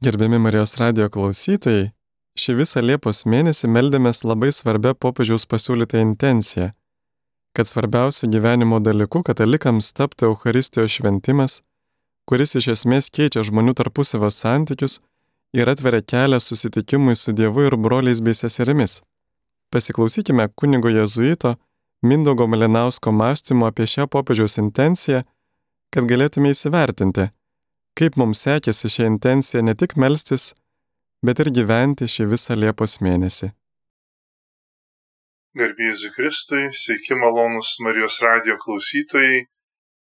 Gerbiami Marijos radio klausytojai, šį visą Liepos mėnesį meldėmės labai svarbia popiežiaus pasiūlytą intenciją, kad svarbiausių gyvenimo dalykų katalikams taptų Euharistijos šventimas, kuris iš esmės keičia žmonių tarpusavio santykius ir atveria kelią susitikimui su Dievu ir broliais bei seserimis. Pasiklausykime kunigo jezuito Mindogo Malinausko mąstymo apie šią popiežiaus intenciją, kad galėtume įsivertinti, kaip mums sekėsi šią intenciją ne tik melstis, bet ir gyventi šį visą Liepos mėnesį. Garbėsiu Kristui, sveiki malonus Marijos radio klausytojai,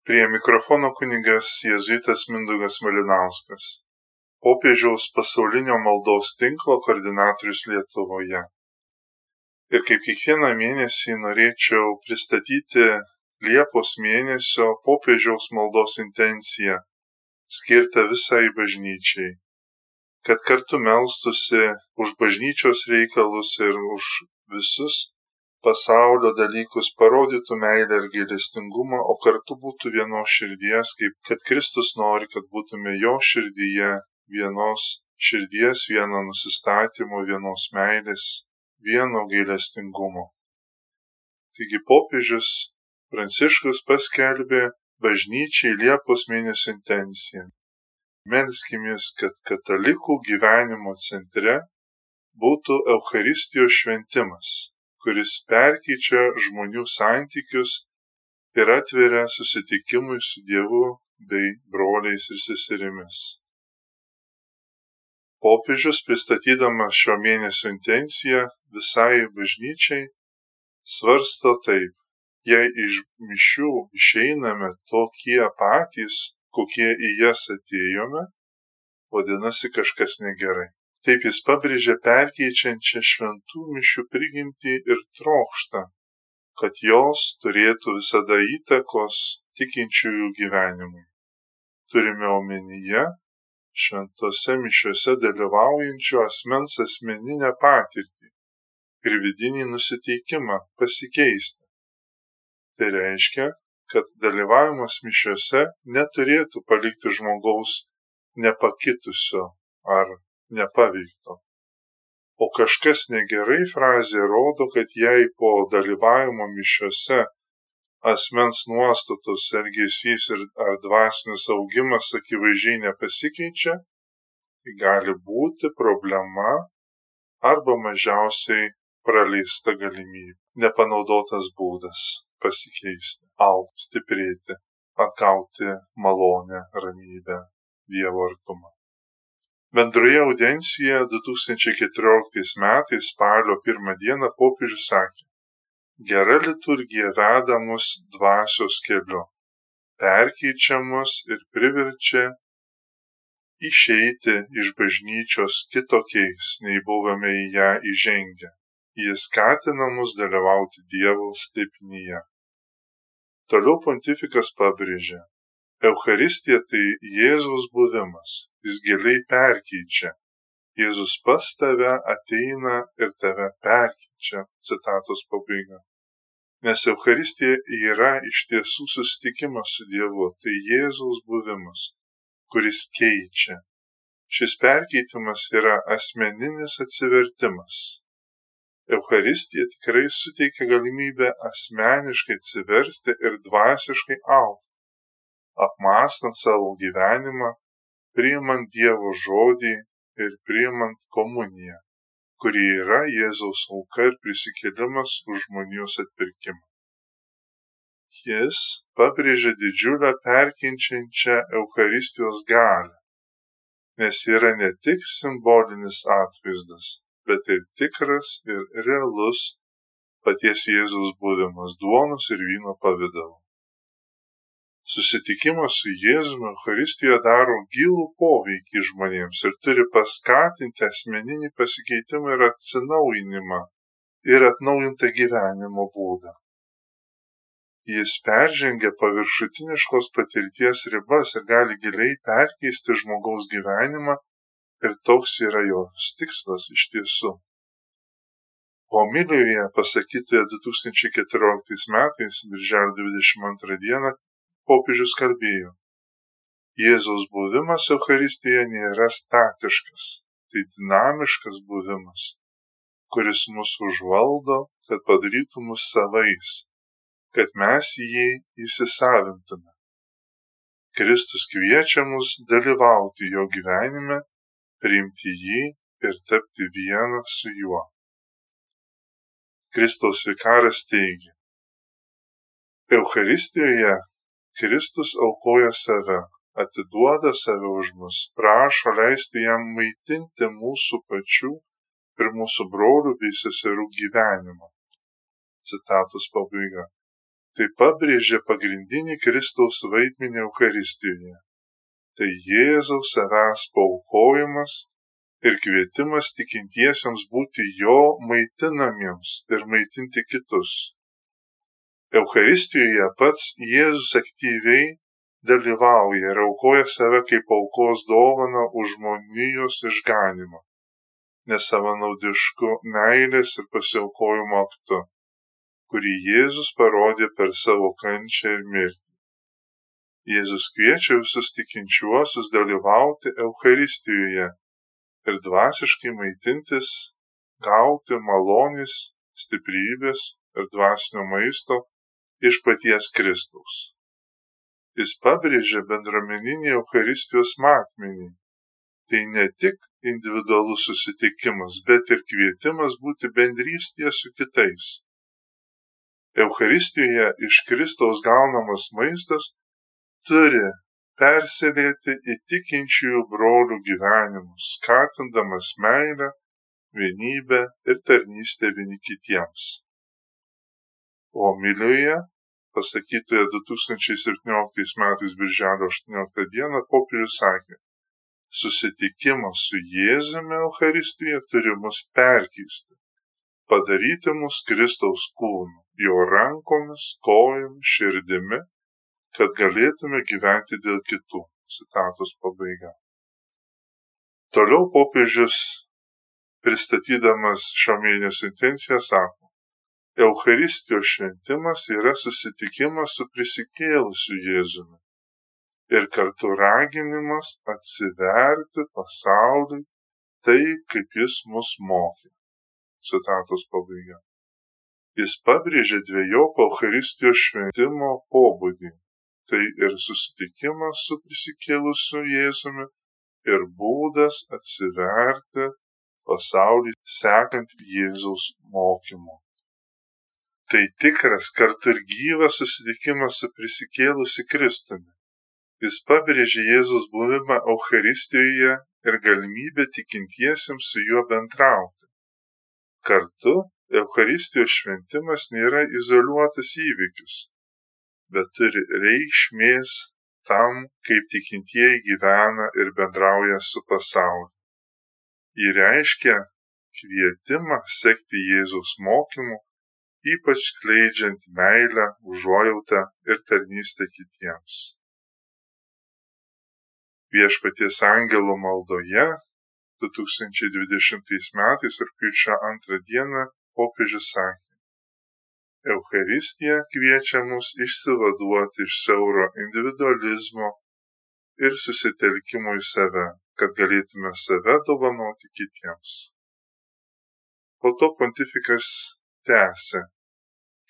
prie mikrofono kunigas Jėzuitas Mindugas Malinauskas, popiežiaus pasaulinio maldos tinklo koordinatorius Lietuvoje. Ir kaip kiekvieną mėnesį norėčiau pristatyti Liepos mėnesio popiežiaus maldos intenciją skirtą visai bažnyčiai, kad kartu melstusi už bažnyčios reikalus ir už visus pasaulio dalykus parodytų meilę ir gailestingumą, o kartu būtų vienos širdies, kaip kad Kristus nori, kad būtume jo širdyje vienos širdies, vieno nusistatymo, vienos meilės, vieno gailestingumo. Taigi popiežius Pranciškus paskelbė bažnyčiai Liepos mėnesio intenciją. Melskimės, kad katalikų gyvenimo centre būtų Euharistijos šventimas, kuris perkyčia žmonių santykius ir atveria susitikimui su Dievu bei broliais ir seserimis. Popiežius pristatydamas šio mėnesio intenciją visai bažnyčiai svarsto taip jei iš mišių išeiname tokie patys, kokie į jas atėjome, vadinasi kažkas negerai. Taip jis pabrėžia perkeičiančią šventų mišių prigimtį ir trokšta, kad jos turėtų visada įtakos tikinčiųjų gyvenimui. Turime omenyje šventose mišiuose dalyvaujančio asmens asmeninę patirtį ir vidinį nusiteikimą pasikeisti. Tai reiškia, kad dalyvavimas mišiuose neturėtų palikti žmogaus nepakitusio ar nepaveikto. O kažkas negerai frazė rodo, kad jei po dalyvavimo mišiuose asmens nuostatos, elgesys ir ar dvasinis augimas akivaizdžiai nepasikeičia, tai gali būti problema arba mažiausiai praleista galimybė, nepanaudotas būdas pasikeisti, aukti, stiprėti, atgauti malonę, ramybę, Dievo artumą. Bendroje audiencijoje 2014 metais spalio pirmą dieną popiežius sakė, gera liturgija veda mus dvasios keliu, perkeičia mus ir priverčia išeiti iš bažnyčios kitokiais, nei buvome į ją įžengę. Jis skatina mus dalyvauti Dievo slėpinyje. Toliau pontifikas pabrėžė, Euharistija tai Jėzaus buvimas, jis giliai perkeičia. Jėzus pas tave ateina ir tave perkeičia. Citatos pabaiga. Nes Euharistija yra iš tiesų susitikimas su Dievu, tai Jėzaus buvimas, kuris keičia. Šis perkeitimas yra asmeninis atsivertimas. Euharistija tikrai suteikia galimybę asmeniškai atsiversti ir dvasiškai aukti, apmastant savo gyvenimą, priimant Dievo žodį ir priimant komuniją, kuri yra Jėzaus auka ir prisikėlimas už žmonijos atpirkimą. Jis pabrėžia didžiulę perkinčiančią Euharistijos galę, nes yra ne tik simbolinis atvaizdas, bet ir tikras ir realus paties Jėzaus buvimas duonos ir vyno pavydalu. Susitikimas su Jėzumi Euharistijoje daro gilų poveikį žmonėms ir turi paskatinti asmeninį pasikeitimą ir atsinaujinimą ir atnaujintą gyvenimo būdą. Jis peržengia paviršutiniškos patirties ribas ir gali giliai perkeisti žmogaus gyvenimą ir toks yra jos tikslas iš tiesų. Homilijoje pasakytoje 2014 metais, birželio 22 dieną, popiežius kalbėjo. Jėzaus buvimas Euharistijoje nėra statiškas, tai dinamiškas buvimas, kuris mus užvaldo, kad padarytų mus savais, kad mes jį įsisavintume. Kristus kviečia mus dalyvauti jo gyvenime, priimti jį ir tapti vieną su juo. Kristaus vikaras teigia, Euharistijoje Kristus aukoja save, atiduoda save už mus, prašo leisti jam maitinti mūsų pačių ir mūsų brolių bei seserų gyvenimą. Citatos pabaiga. Tai pabrėžia pagrindinį Kristaus vaidmenį Euharistijoje. Tai Jėzaus savęs paukojimas ir kvietimas tikintiesiems būti jo maitinamiems ir maitinti kitus. Eucharistijoje pats Jėzus aktyviai dalyvauja ir aukoja save kaip aukos dovana už žmonijos išganimą, nesavanaudišku meilės ir pasiaukojimo aktu, kurį Jėzus parodė per savo kančią ir mirtį. Jėzus kviečia visus tikinčiuosius dalyvauti Eucharistijoje ir dvasiškai maitintis, gauti malonės, stiprybės ir dvasinio maisto iš paties Kristaus. Jis pabrėžia bendruomeninį Eucharistijos matmenį. Tai ne tik individualus susitikimas, bet ir kvietimas būti bendrystėje su kitais. Eucharistijoje iš Kristaus gaunamas maistas turi persilėti į tikinčiųjų brolių gyvenimus, skatindamas meilę, vienybę ir tarnystę vieni kitiems. Homilijoje pasakytoje 2017 metais birželio 18 dieną popiežius sakė, susitikimas su Jėzumi Euharistijoje turi mus perkeisti, padaryti mus Kristaus kūnu, jo rankomis, kojomis, širdimi, kad galėtume gyventi dėl kitų. Citatos pabaiga. Toliau popiežius, pristatydamas šio mėnesio intenciją, sako, Eucharistijos šventimas yra susitikimas su prisikėlusiu Jėzumi ir kartu raginimas atsiverti pasauliui taip, kaip jis mus mokė. Citatos pabaiga. Jis pabrėžė dviejopą Eucharistijos šventimo pobūdį. Tai ir susitikimas su prisikėlusiu Jėzumi ir būdas atsiverti pasaulį sekant Jėzaus mokymu. Tai tikras kartu ir gyvas susitikimas su prisikėlusi Kristumi. Jis pabrėžė Jėzus buvimą Eucharistijoje ir galimybę tikintiesiems su juo bendrauti. Kartu Eucharistijos šventimas nėra izoliuotas įvykis, bet turi reikšmės tam, kaip tikintieji gyvena ir bendrauja su pasauliu. Jį reiškia kvietimą sekti Jėzaus mokymu ypač skleidžiant meilę, užuojautą ir tarnystę kitiems. Viešpaties angelo maldoje 2020 metais rūpiučio antrą dieną popiežius sakė, Eucharistija kviečia mus išsivaduoti iš siauro individualizmo ir susitelkimo į save, kad galėtume save dovanoti kitiems. Po to pontifikas tęsė.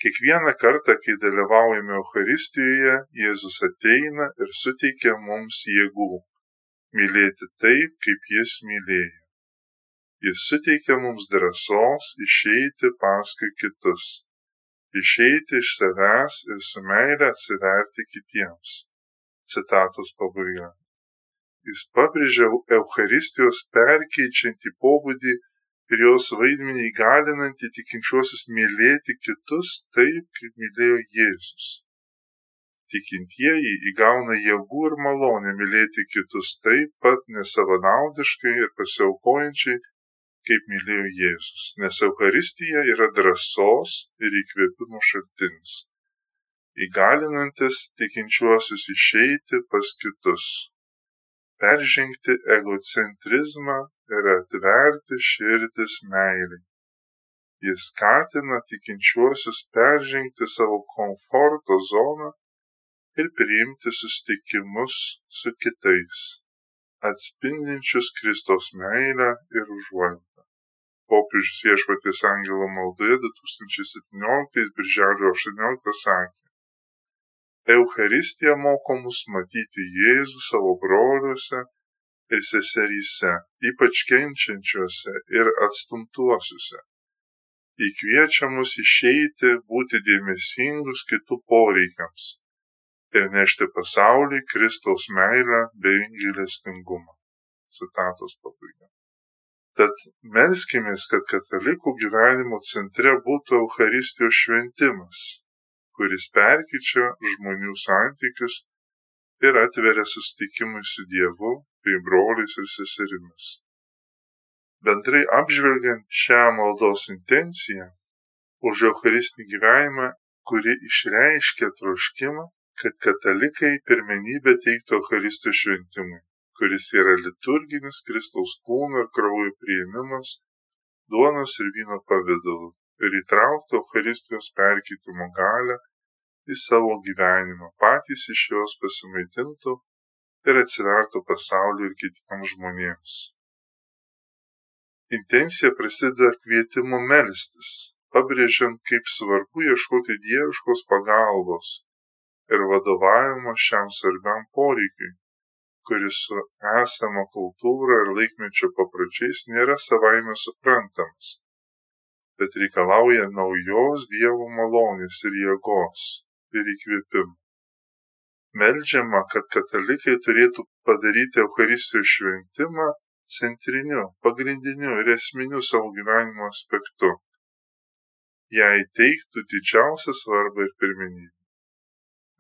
Kiekvieną kartą, kai dalyvaujame Euharistijoje, Jėzus ateina ir suteikia mums jėgų mylėti taip, kaip Jis mylėjo. Jis suteikia mums drąsos išeiti paskui kitus, išeiti iš savęs ir su meilė atsiverti kitiems. Citatos pabaiga. Jis pabrėžia Euharistijos perkeičiantį pobūdį ir jos vaidmenį įgalinantį tikinčiuosius mylėti kitus taip, kaip mylėjo Jėzus. Tikintieji įgauna jėgų ir malonę mylėti kitus taip pat nesavanaudiškai ir pasiaukojančiai, kaip mylėjo Jėzus, nes Euharistija yra drąsos ir įkvėpimo šaltinis, įgalinantis tikinčiuosius išeiti pas kitus, peržengti egocentrizmą ir atverti širdis meiliai. Jis skatina tikinčiuosius peržengti savo komforto zoną ir priimti susitikimus su kitais, atspindinčius Kristaus meilę ir užuojautą. Popiežius viešpatės angelo maldoje 2017 birželio 18 sakė. Eucharistija moko mus matyti Jėzų savo broliuose ir seseryse, ypač kenčiančiuose ir atstumtuosiuose. Įkviečia mus išeiti, būti dėmesingus kitų poreikiams ir nešti pasaulį Kristaus meilę bei gailestingumą. Citatos pabaiga. Tad melskimės, kad katalikų gyvenimo centre būtų Eucharistijos šventimas, kuris perkyčia žmonių santykius ir atveria susitikimui su Dievu bei broliais ir seserimis. Bendrai apžvelgiant šią maldos intenciją, už Eucharistinį gyvenimą, kuri išreiškia troškimą, kad katalikai pirmenybę teiktų Eucharistų šventimui, kuris yra liturginis Kristaus kūno ir kraujo priėmimas duonos ir vyno pavydalu ir įtrauktų Eucharistijos perkeitimo galę į savo gyvenimą, patys iš jos pasimaitintų ir atsivertų pasauliu ir kitiems žmonėms. Intencija prasideda kvietimu melstis, pabrėžiant, kaip svarbu ieškoti dieviškos pagalbos ir vadovavimo šiam svarbiam poreikiui, kuris su esama kultūra ir laikmečio papročiais nėra savaime suprantamas, bet reikalauja naujos Dievo malonės ir jėgos ir įkvėpimo. Meldžiama, kad katalikai turėtų padaryti Eucharistijos šventimą centriniu, pagrindiniu ir esminiu savo gyvenimo aspektu. Jai teiktų didžiausią svarbą ir pirmenybę.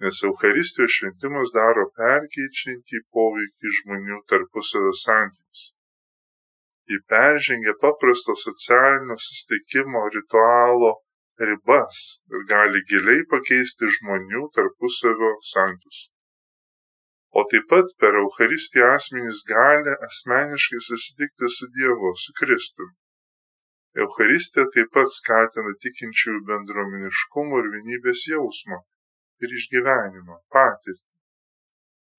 Nes Eucharistijos šventimas daro perkeičiantį poveikį žmonių tarpusavio santykius. Ji peržengia paprasto socialinio susitikimo ritualo ribas ir gali giliai pakeisti žmonių tarpusavio santykius. O taip pat per Eucharistiją asmenys gali asmeniškai susitikti su Dievu, su Kristumi. Eucharistija taip pat skatina tikinčiųjų bendruomeniškumo ir vienybės jausmą ir išgyvenimą, patirtį.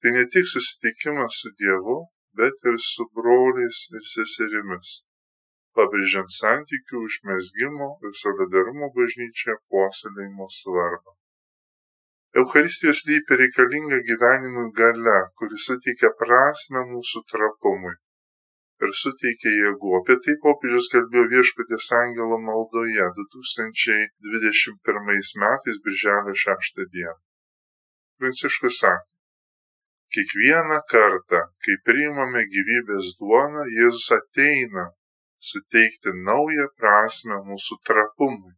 Tai ne tik susitikimas su Dievu, bet ir su broliais ir seserimis pabrėžiant santykių užmesgimo ir solidarumo bažnyčioje puoselėjimo svarbą. Eucharistijos lypi reikalinga gyvenimui gale, kuri suteikia prasme mūsų trapumui ir suteikia jėgų. Apie tai popiežius kalbėjo viešpatės angelo maldoje 2021 metais birželio 6 dieną. Pranciškus sakė, kiekvieną kartą, kai priimame gyvybės duoną, Jėzus ateina suteikti naują prasme mūsų trapumui.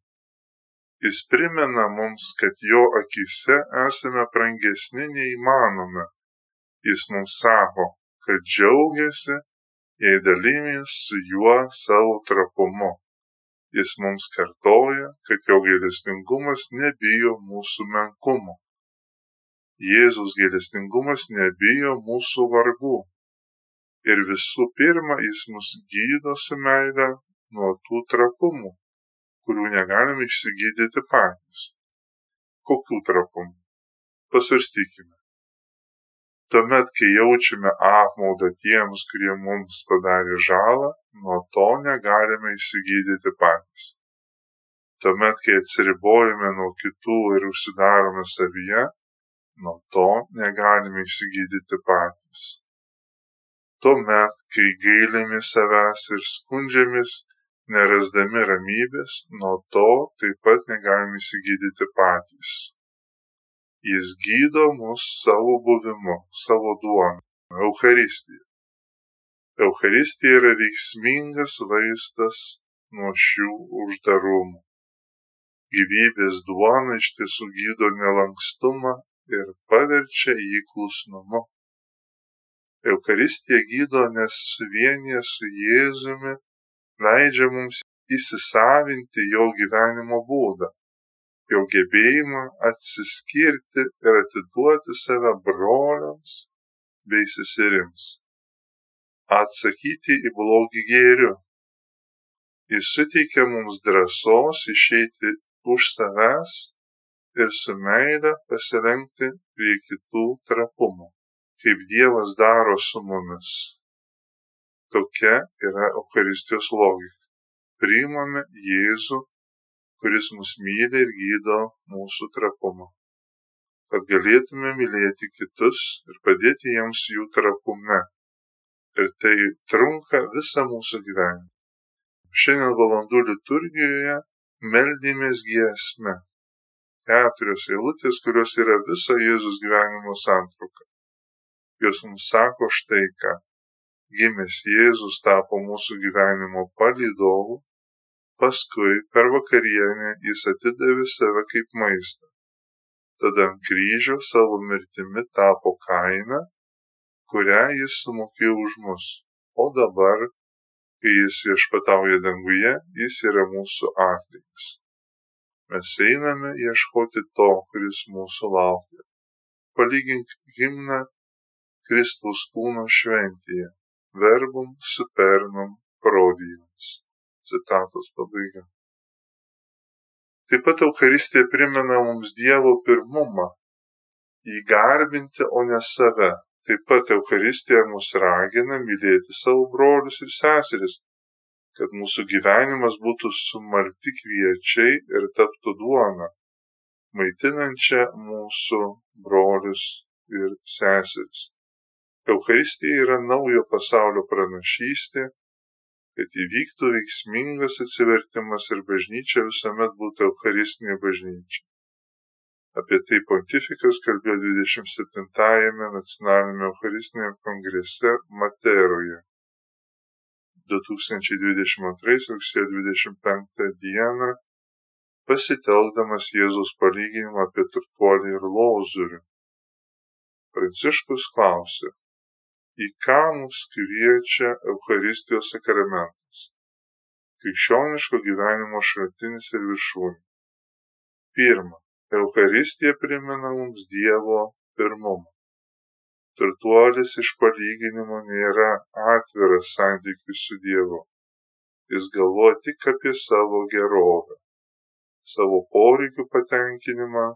Jis primena mums, kad jo akise esame brangesni neįmanome. Jis mums sako, kad džiaugiasi, jei dalymės su juo savo trapumu. Jis mums kartoja, kad jo gailestingumas nebijo mūsų menkumo. Jėzus gailestingumas nebijo mūsų vargų ir visų pirma jis mus gydo su meile nuo tų trapumų, kurių negalime išsigydyti patys. Kokių trapumų? Pasvarstykime. Tuomet, kai jaučiame apmaudą tiems, kurie mums padarė žalą, nuo to negalime išsigydyti patys. Tuomet, kai atsiribojame nuo kitų ir užsidarome savyje, nuo to negalime išsigydyti patys tuomet kai gailimės savęs ir skundžiamės nerasdami ramybės nuo to taip pat negalime išsigydyti patys jis gydo mus savo buvimu savo duona eucharistija. Eucharistija yra veiksmingas vaistas nuo šių uždarumų. Gyvybės duona iš tiesų gydo nelankstumą ir paverčia jį klusnumu. Eucharistija gydo, nes suvienyje su Jėzumi leidžia mums įsisavinti jo gyvenimo būdą, jo gebėjimą atsiskirti ir atiduoti save broliams bei seserims, atsakyti į blogį gėriu. Jis suteikia mums drąsos išeiti už savęs ir su meile pasirengti prie kitų trapumo, kaip Dievas daro su mumis. Tokia yra Eucharistijos logika. Priimame Jėzų, kuris mus myli ir gydo mūsų trapumą. Kad galėtume mylėti kitus ir padėti jiems jų trapume. Ir tai trunka visą mūsų gyvenimą. Šiandien valandų liturgijoje meldėmės giesme. Keturios eilutės, kurios yra viso Jėzus gyvenimo santrauka. Jos mums sako štai ką. Gimęs Jėzus tapo mūsų gyvenimo palydovu, paskui per vakarienę jis atidavė save kaip maistą. Tada ant kryžio savo mirtimi tapo kaina, kurią jis sumokėjo už mus. O dabar kai jis viešpatauja danguje, jis yra mūsų atlygis. Mes einame ieškoti to, kuris mūsų laukia. Palygink himną Kristaus kūno šventėje. Verbum supernum prodijams. Citatos pabaiga. Taip pat Eucharistija primena mums Dievo pirmumą - įgarbinti, o ne save, Taip pat Eucharistija mus ragina mylėti savo brolius ir seseris, kad mūsų gyvenimas būtų sumarti kviečiai ir taptų duona, maitinančia mūsų brolius ir seseris. Eucharistija yra naujo pasaulio pranašystė, kad įvyktų veiksmingas atsivertimas ir bažnyčia visuomet būtų Eucharistinė bažnyčia. Apie tai pontifikas kalbėjo 27-ąjame nacionaliniame Eucharistinėme kongrese Materoje 2022 rugsėjo 25 dieną, pasitelkdamas Jėzaus palyginimą apie turtuolį ir lozurių. Pranciškus klausė, į ką mus kviečia Eucharistijos sakramentas, krikščioniško gyvenimo šaltinis ir viršūnė. Pirma, Eucharistija primena mums Dievo pirmumą. Turtuolis iš palyginimo nėra atviras santykius su Dievu. Jis galvoja tik apie savo gerovę, savo poreikių patenkinimą,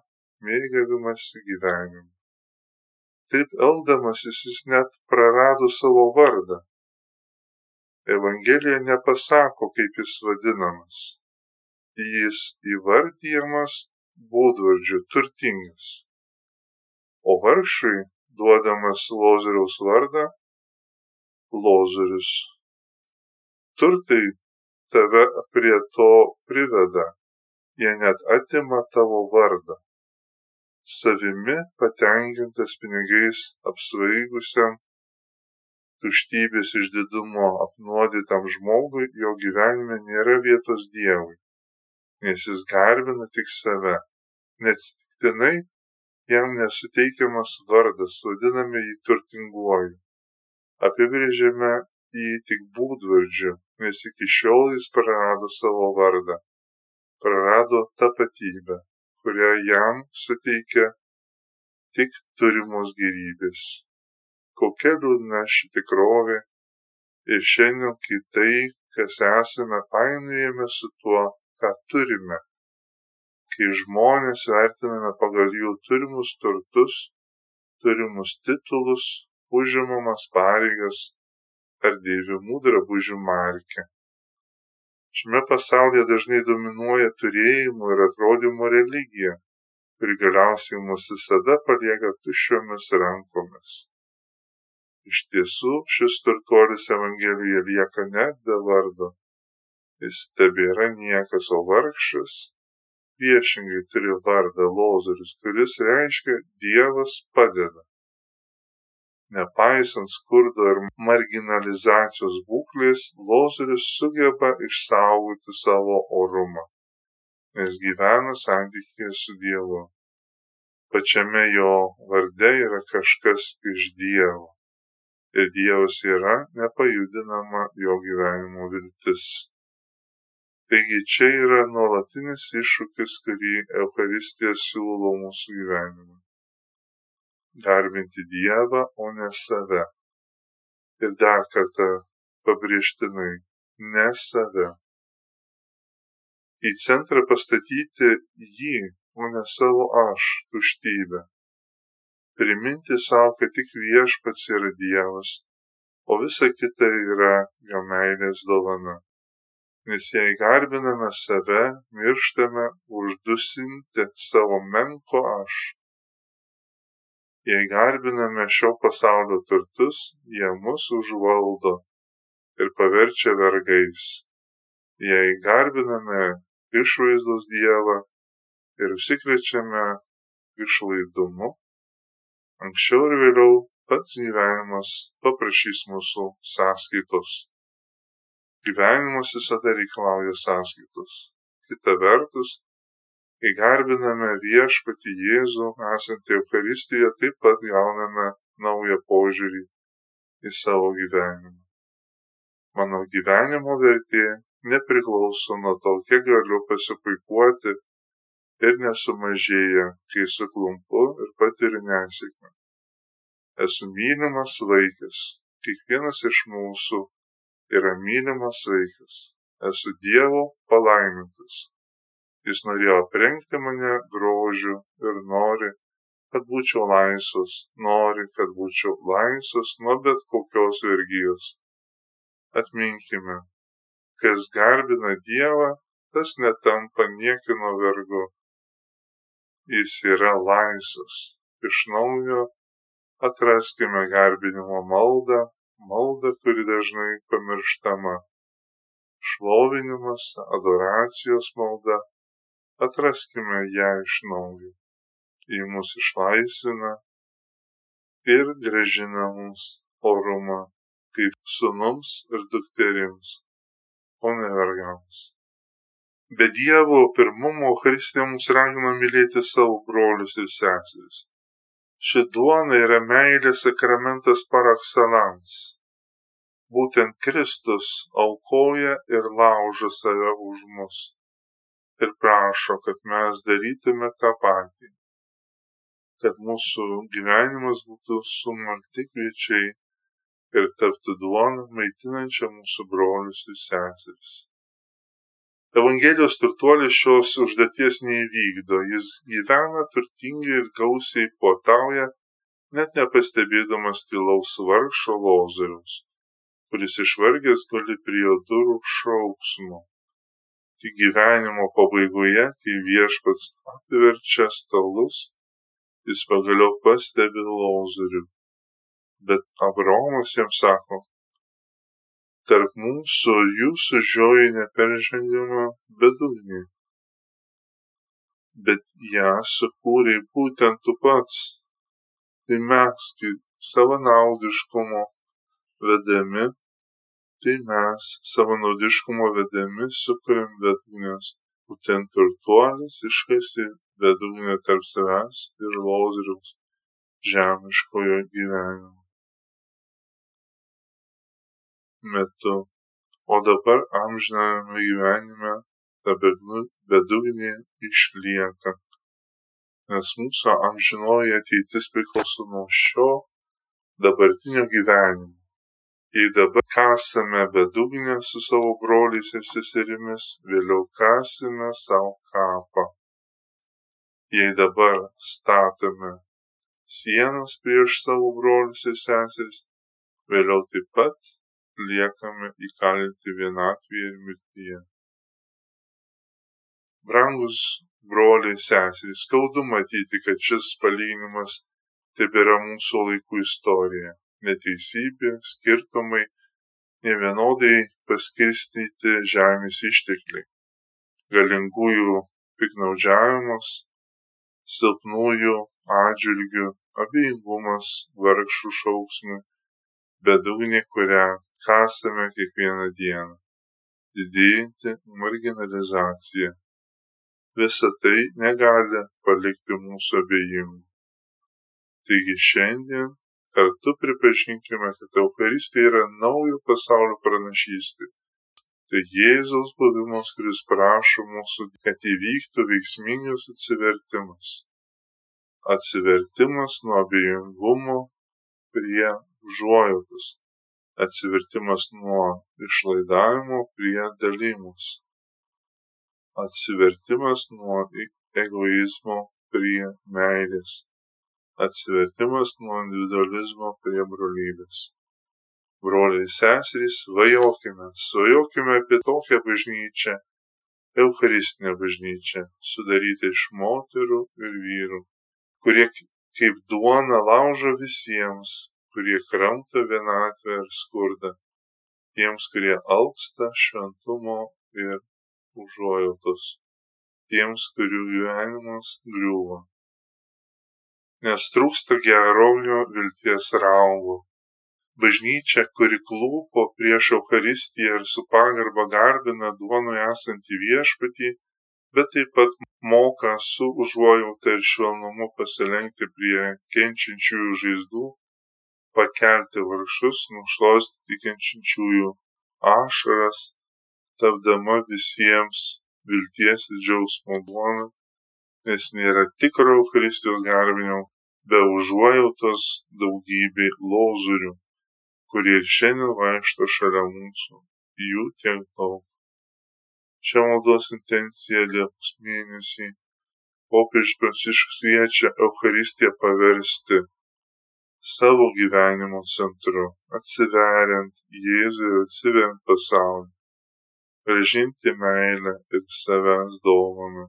mėgavimąsi gyvenimu. Taip elgdamasis jis net prarado savo vardą. Evangelija nepasako, kaip jis vadinamas. Jis įvardyjamas būdvardžiu turtingas. O vargšui duodamas lozoriaus vardą lozorius. Turtai tave prie to priveda, jie net atima tavo vardą. Savimi patenkintas pinigais apsvaigusiam, tuštybės išdidumo apnuodytam žmogui jo gyvenime nėra vietos Dievui nes jis garbina tik save. Neatsitiktinai jam nesuteikiamas vardas, vadiname jį turtinguoju. Apibrėžiame jį tik būdvardžiu, nes iki šiol jis prarado savo vardą, prarado tapatybę, kurią jam suteikia tik turimos gerybės. Kokia liūdna ši tikrovė ir šiandien kitai, kas esame, painiojame su tuo, ką turime. Kai žmonės vertiname pagal jų turimus turtus, turimus titulus, užimamas pareigas ar dėvimų drabužių markę. Šiame pasaulyje dažnai dominuoja turėjimo ir atrodymo religija, kuri galiausiai mus visada palieka tuščiomis rankomis. Iš tiesų, šis turtuolis Evangelijoje lieka net be vardo jis tebėra niekas, o vargšas priešingai turi vardą Lozorius, kuris reiškia Dievas padeda. Nepaisant skurdo ir marginalizacijos būklės, Lozorius sugeba išsaugoti savo orumą, nes gyvena santykėje su Dievu. Pačiame jo varde yra kažkas iš Dievo. Ir Dievas yra nepajudinama jo gyvenimo viltis. Taigi čia yra nuolatinis iššūkis, kurį Euharistija siūlo mūsų gyvenimui. Garbinti Dievą, o ne save. Ir dar kartą pabrėžtinai, ne save. Į centrą pastatyti jį, o ne savo aš tuštybę. Priminti savo, kad tik viešpats yra Dievas, o visa kita yra jo meilės dovana. Nes jei garbiname save, mirštame uždusinti savo menko aš. Jei garbiname šio pasaulio turtus, jie mus užvaldo ir paverčia vergais. Jei garbiname išvaizdos Dievą ir užsikrečiame išlaidumu, anksčiau ir vėliau pats gyvenimas paprašys mūsų sąskaitos. Gyvenimas visada reikalauja sąskaitos. Kita vertus, kai garbiname viešpati Jėzų esantį Euharistiją, taip pat gauname naują požiūrį į savo gyvenimą mano gyvenimo vertė nepriklauso nuo to, kiek galiu pasipuikuoti ir nesumažėja, kai suklumpu ir patiriu nesėkmę. Esu mylimas vaikas, kiekvienas iš mūsų yra mylimas vaikas. Esu Dievo palaimintas. Jis norėjo aprengti mane grožiu ir nori, kad būčiau laisvas, nori, kad būčiau laisvas nuo bet kokios vergyjos atminkime, kas garbina Dievą, tas netampa niekino vergu. Jis yra laisvas. Iš naujo atraskime garbinimo maldą, maldą, kuri dažnai pamirštama. Šlovinimas, adoracijos malda, atraskime ją iš naujo. Ji mus išlaisvina ir gražina mums orumą kaip sunums ir dukterims, o ne vergams. Be Dievo pirmumo Kristė mus ragina mylėti savo brolius ir seseris. Ši duona yra meilės sakramentas par excellence. Būtent Kristus aukoja ir laužo save už mus ir prašo, kad mes darytume tą patį, kad mūsų gyvenimas būtų sumalti kviečiai ir tapti duona maitinančia mūsų brolius ir seseris. Evangelijos turtuolis šios užduoties neįvykdo, jis gyvena turtingai ir gausiai puotauja, net nepastebėdamas tylaus vargšo lozoriaus, kuris išvargęs gali prie jo durų šauksmu. Tik gyvenimo pabaigoje, kai viešpats apverčia stalus, jis pagaliau pastebi lozorių bet Abraomas jam sako, tarp mūsų jūsų žioji neperžengiama bedugnė. Bet ją sukūrė būtent tu pats. Tai mes, kai savanaudiškumo vedami, tai mes savanaudiškumo vedami sukuriam bedugnės. Būtent turtuolis iškasi bedugnė tarp savęs ir lozoriaus žemiškojo gyvenimo. metu, o dabar amžiname gyvenime ta bedugnė išlieka. Nes mūsų amžinoji ateitis priklauso nuo šio dabartinio gyvenimo. Jei dabar kasame bedugnę su savo broliais ir seserimis, vėliau kasime savo kapą. Jei dabar statome sienas prieš savo brolius ir seseris, vėliau taip pat liekame įkalinti vienatvėje ir mirtyje. Brangus broliai seserys, skaudu matyti, kad šis palyginimas tebėra mūsų laikų istorija. Neteisybė, skirtumai, nevienodai paskirstyti žemės ištekliai, galingųjų piknaudžiavimas, silpnųjų atžvilgių, abejingumas vargšų šauksmui, bedugnė, kurią kasame kiekvieną dieną. Didėjanti marginalizacija. Visa tai negali palikti mūsų abejingų. Taigi šiandien kartu pripažinkime, kad Eucharistija yra naujo pasaulio pranašystė. Tai Jėzaus buvimas, kuris prašo mūsų, kad įvyktų veiksmingas atsivertimas. Atsivertimas nuo abejingumo prie užuojautos atsivertimas nuo išlaidavimo prie dalymus, atsivertimas nuo egoizmo prie meilės. Atsivertimas nuo individualizmo prie brolybės. Broliai seserys, svajokime, svajokime apie tokią bažnyčią, Eucharistinę bažnyčią, sudarytą iš moterų ir vyrų, kurie kaip duona laužo visiems, kurie kramto vienatvę ir skurdą, tiems, kurie alksta šventumo ir užuojautos tiems, kurių gyvenimas griūva. Nes trūksta gerovnio vilties raugo. Bažnyčia, kuri klūpo prieš Eucharistiją ir su pagarba garbina duonui esantį viešpatį, bet taip pat moka su užuojauta ir švelnumu pasilenkti prie kenčiančiųjų žaizdų, pakelti vargšus, nušluostyti kenčiančiųjų ašaras, tapdama visiems vilties ir džiaugsmo duona, nes nėra tikro Eucharistijos garbinimo be užuojautos daugybė lozurių, kurie ir šiandien vaikšto šalia mūsų, jų tiek daug. Šią maldos intenciją Liepos mėnesį popiežius Pranciškus kviečia Eucharistiją paversti savo gyvenimo centru, atsiveriant Jėzui ir atsiveriant pasaulį grąžinti meilę ir savęs dovaną,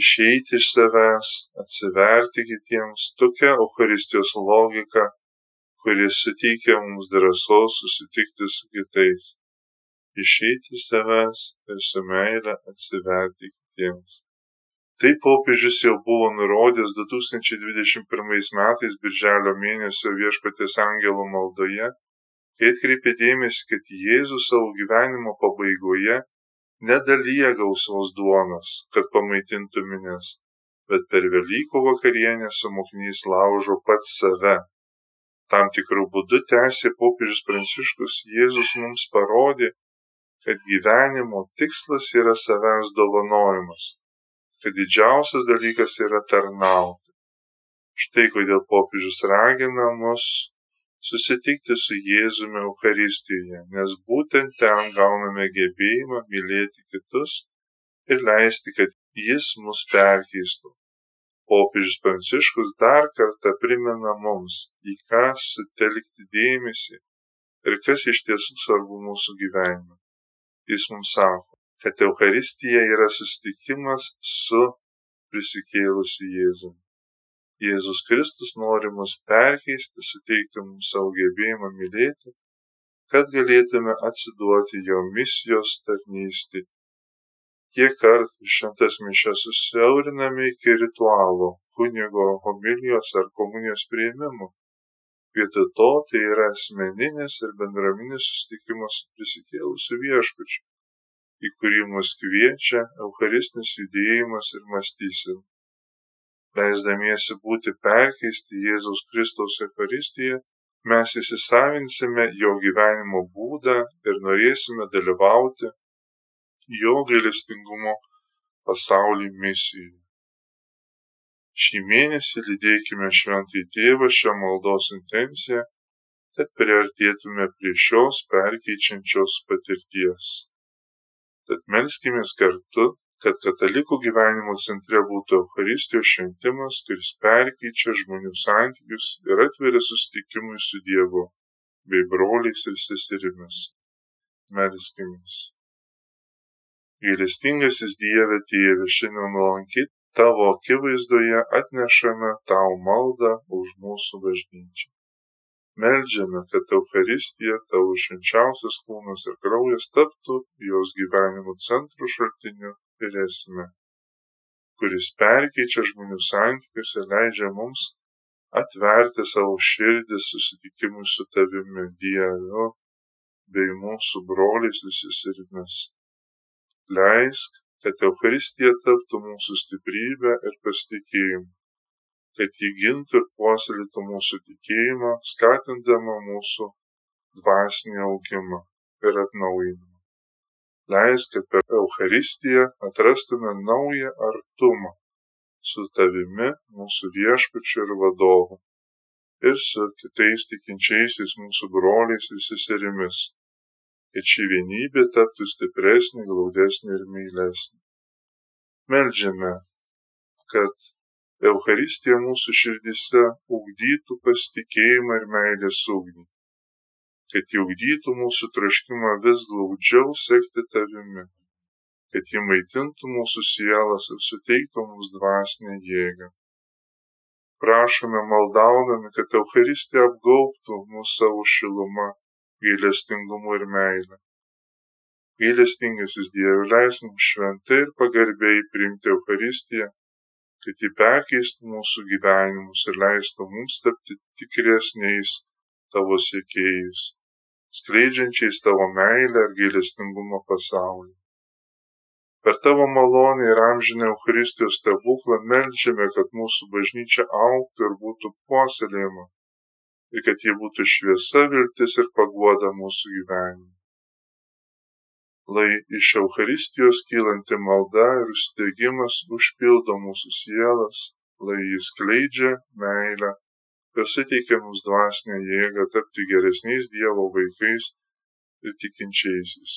išeiti iš savęs, atsiverti kitiems, tokia Eucharistijos logika, kuri suteikia mums drąsos susitikti su kitais, išeiti iš savęs ir su meilė atsiverti kitiems. Tai popiežius jau buvo nurodęs 2021 metais birželio mėnesio viešpatės angelų maldoje kai atkreipė dėmesį, kad Jėzus savo gyvenimo pabaigoje nedalyja gausios duonos, kad pamaitintų minės, bet per Velykų vakarienę su mokiniais laužo pats save. Tam tikrų būdų tęsė popiežius Pranciškus, Jėzus mums parodė, kad gyvenimo tikslas yra savęs dovanojimas, kad didžiausias dalykas yra tarnauti. Štai kodėl popiežius ragina mus susitikti su Jėzumi Eucharistijoje, nes būtent ten gauname gebėjimą mylėti kitus ir leisti, kad Jis mus perkeistų. Popiežius Pranciškus dar kartą primena mums, į ką sutelkti dėmesį ir kas iš tiesų svarbu mūsų gyvenime. Jis mums sako, kad Eucharistija yra susitikimas su prisikėlusiu Jėzumi. Jėzus Kristus nori mus perkeisti, suteikti mums savo gebėjimą mylėti, kad galėtume atsiduoti jo misijos tarnystį. Kiek kartų šventas mišas susiauriname iki ritualo, kunigo homilijos ar komunijos prieimimo. Vietoj to tai yra asmeninis ir bendraminis susitikimas su prisikėlusiu viešpačiu, į kurį mus kviečia Eucharistinis judėjimas ir mąstysena leisdamiesi būti perkeisti Jėzaus Kristaus Eucharistijoje, mes įsisavinsime jo gyvenimo būdą ir norėsime dalyvauti jo gailestingumo pasaulį misijoje. Šį mėnesį lydėkime šventai tėvą šią maldos intenciją, kad priartėtume prie šios perkeičiančios patirties. Tad melskime kartu kad katalikų gyvenimo centre būtų Eucharistijos šventimas, kuris perkeičia žmonių santykius ir atveria susitikimui su Dievu bei broliais ir seserimis. Melskimės. Gailestingasis Dieve tėve, šiandien nuolankiai tavo akivaizdoje atnešame tau maldą už mūsų bažnyčią. Meldžiame, kad Eucharistija, tavo švenčiausias kūnas ir kraujas taptų jos gyvenimo centrų šaltiniu ir esme, kuris perkeičia žmonių santykius ir leidžia mums atverti savo širdį susitikimui su tavimi Dievu bei mūsų broliais ir seserimis. Leisk, kad Euharistija taptų mūsų stiprybę ir pasitikėjimu, kad jį gintų ir puoselėtų mūsų tikėjimą, skatindama mūsų dvasinį augimą ir atnaujinimą. Leisk, kad per Eucharistiją atrastume naują artumą su tavimi, mūsų viešpačiu ir vadovu, ir su kitais tikinčiaisiais mūsų broliais ir seserimis, kad ši vienybė taptų stipresnė, glaudesnė ir meilesnė. Meldžiame, kad Euharistija mūsų širdise ugdytų pasitikėjimą ir meilės ugnį, kad jį ugdytų mūsų troškimą vis glaudžiau sekti tavimi, kad jį maitintų mūsų sielas ir suteiktų mums dvasinę jėgą. Prašome maldaudami, kad Euharistija apgaubtų mūsų savo šilumą, gailestingumu ir meilę. Gailestingasis Dieve, leisk mums šventai ir pagarbiai priimti Euharistiją kad ji perkeistų mūsų gyvenimus ir leistų mums tapti tikresniais tavo sėkėjais, skleidžiančiais tavo meilę ir gailestingumą pasaulyje. Per tavo malonę ir amžinę Eucharistijos stebuklą melžiame, kad mūsų bažnyčia auktų ir būtų puoselėjama ir kad jie būtų šviesa, viltis ir paguoda mūsų gyvenimui lai iš Eucharistijos kylanti malda ir užsidėgymas užpildo mūsų sielas, lai jis kleidžia meilę ir suteikia mums dvasinę jėgą tapti geresniais Dievo vaikais ir tikinčiaisiais.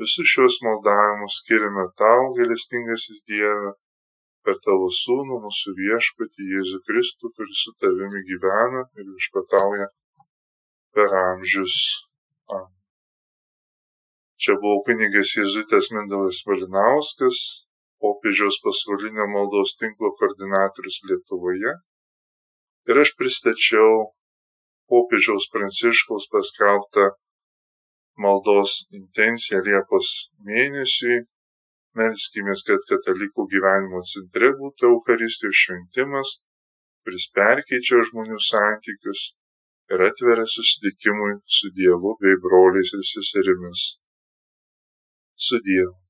Visus šios maldavimus skiriame tau, gelestingasis Dieve, per tavo sūnų, mūsų viešpatį Jėzų Kristų, kuris su tavimi gyvena ir viešpatauja per amžius. Amen. Čia buvo kunigas Jėzuitas Mindaugas Valinauskas, popiežiaus pasaulinio maldos tinklo koordinatorius Lietuvoje. Ir aš pristačiau popiežiaus Pranciškaus paskelbtą maldos intenciją Liepos mėnesiui. Melskimės, kad katalikų gyvenimo centre būtų Euharistijos šventimas, kuris perkeičia žmonių santykius ir atveria susitikimui su Dievu bei broliais ir seserimis. 是的。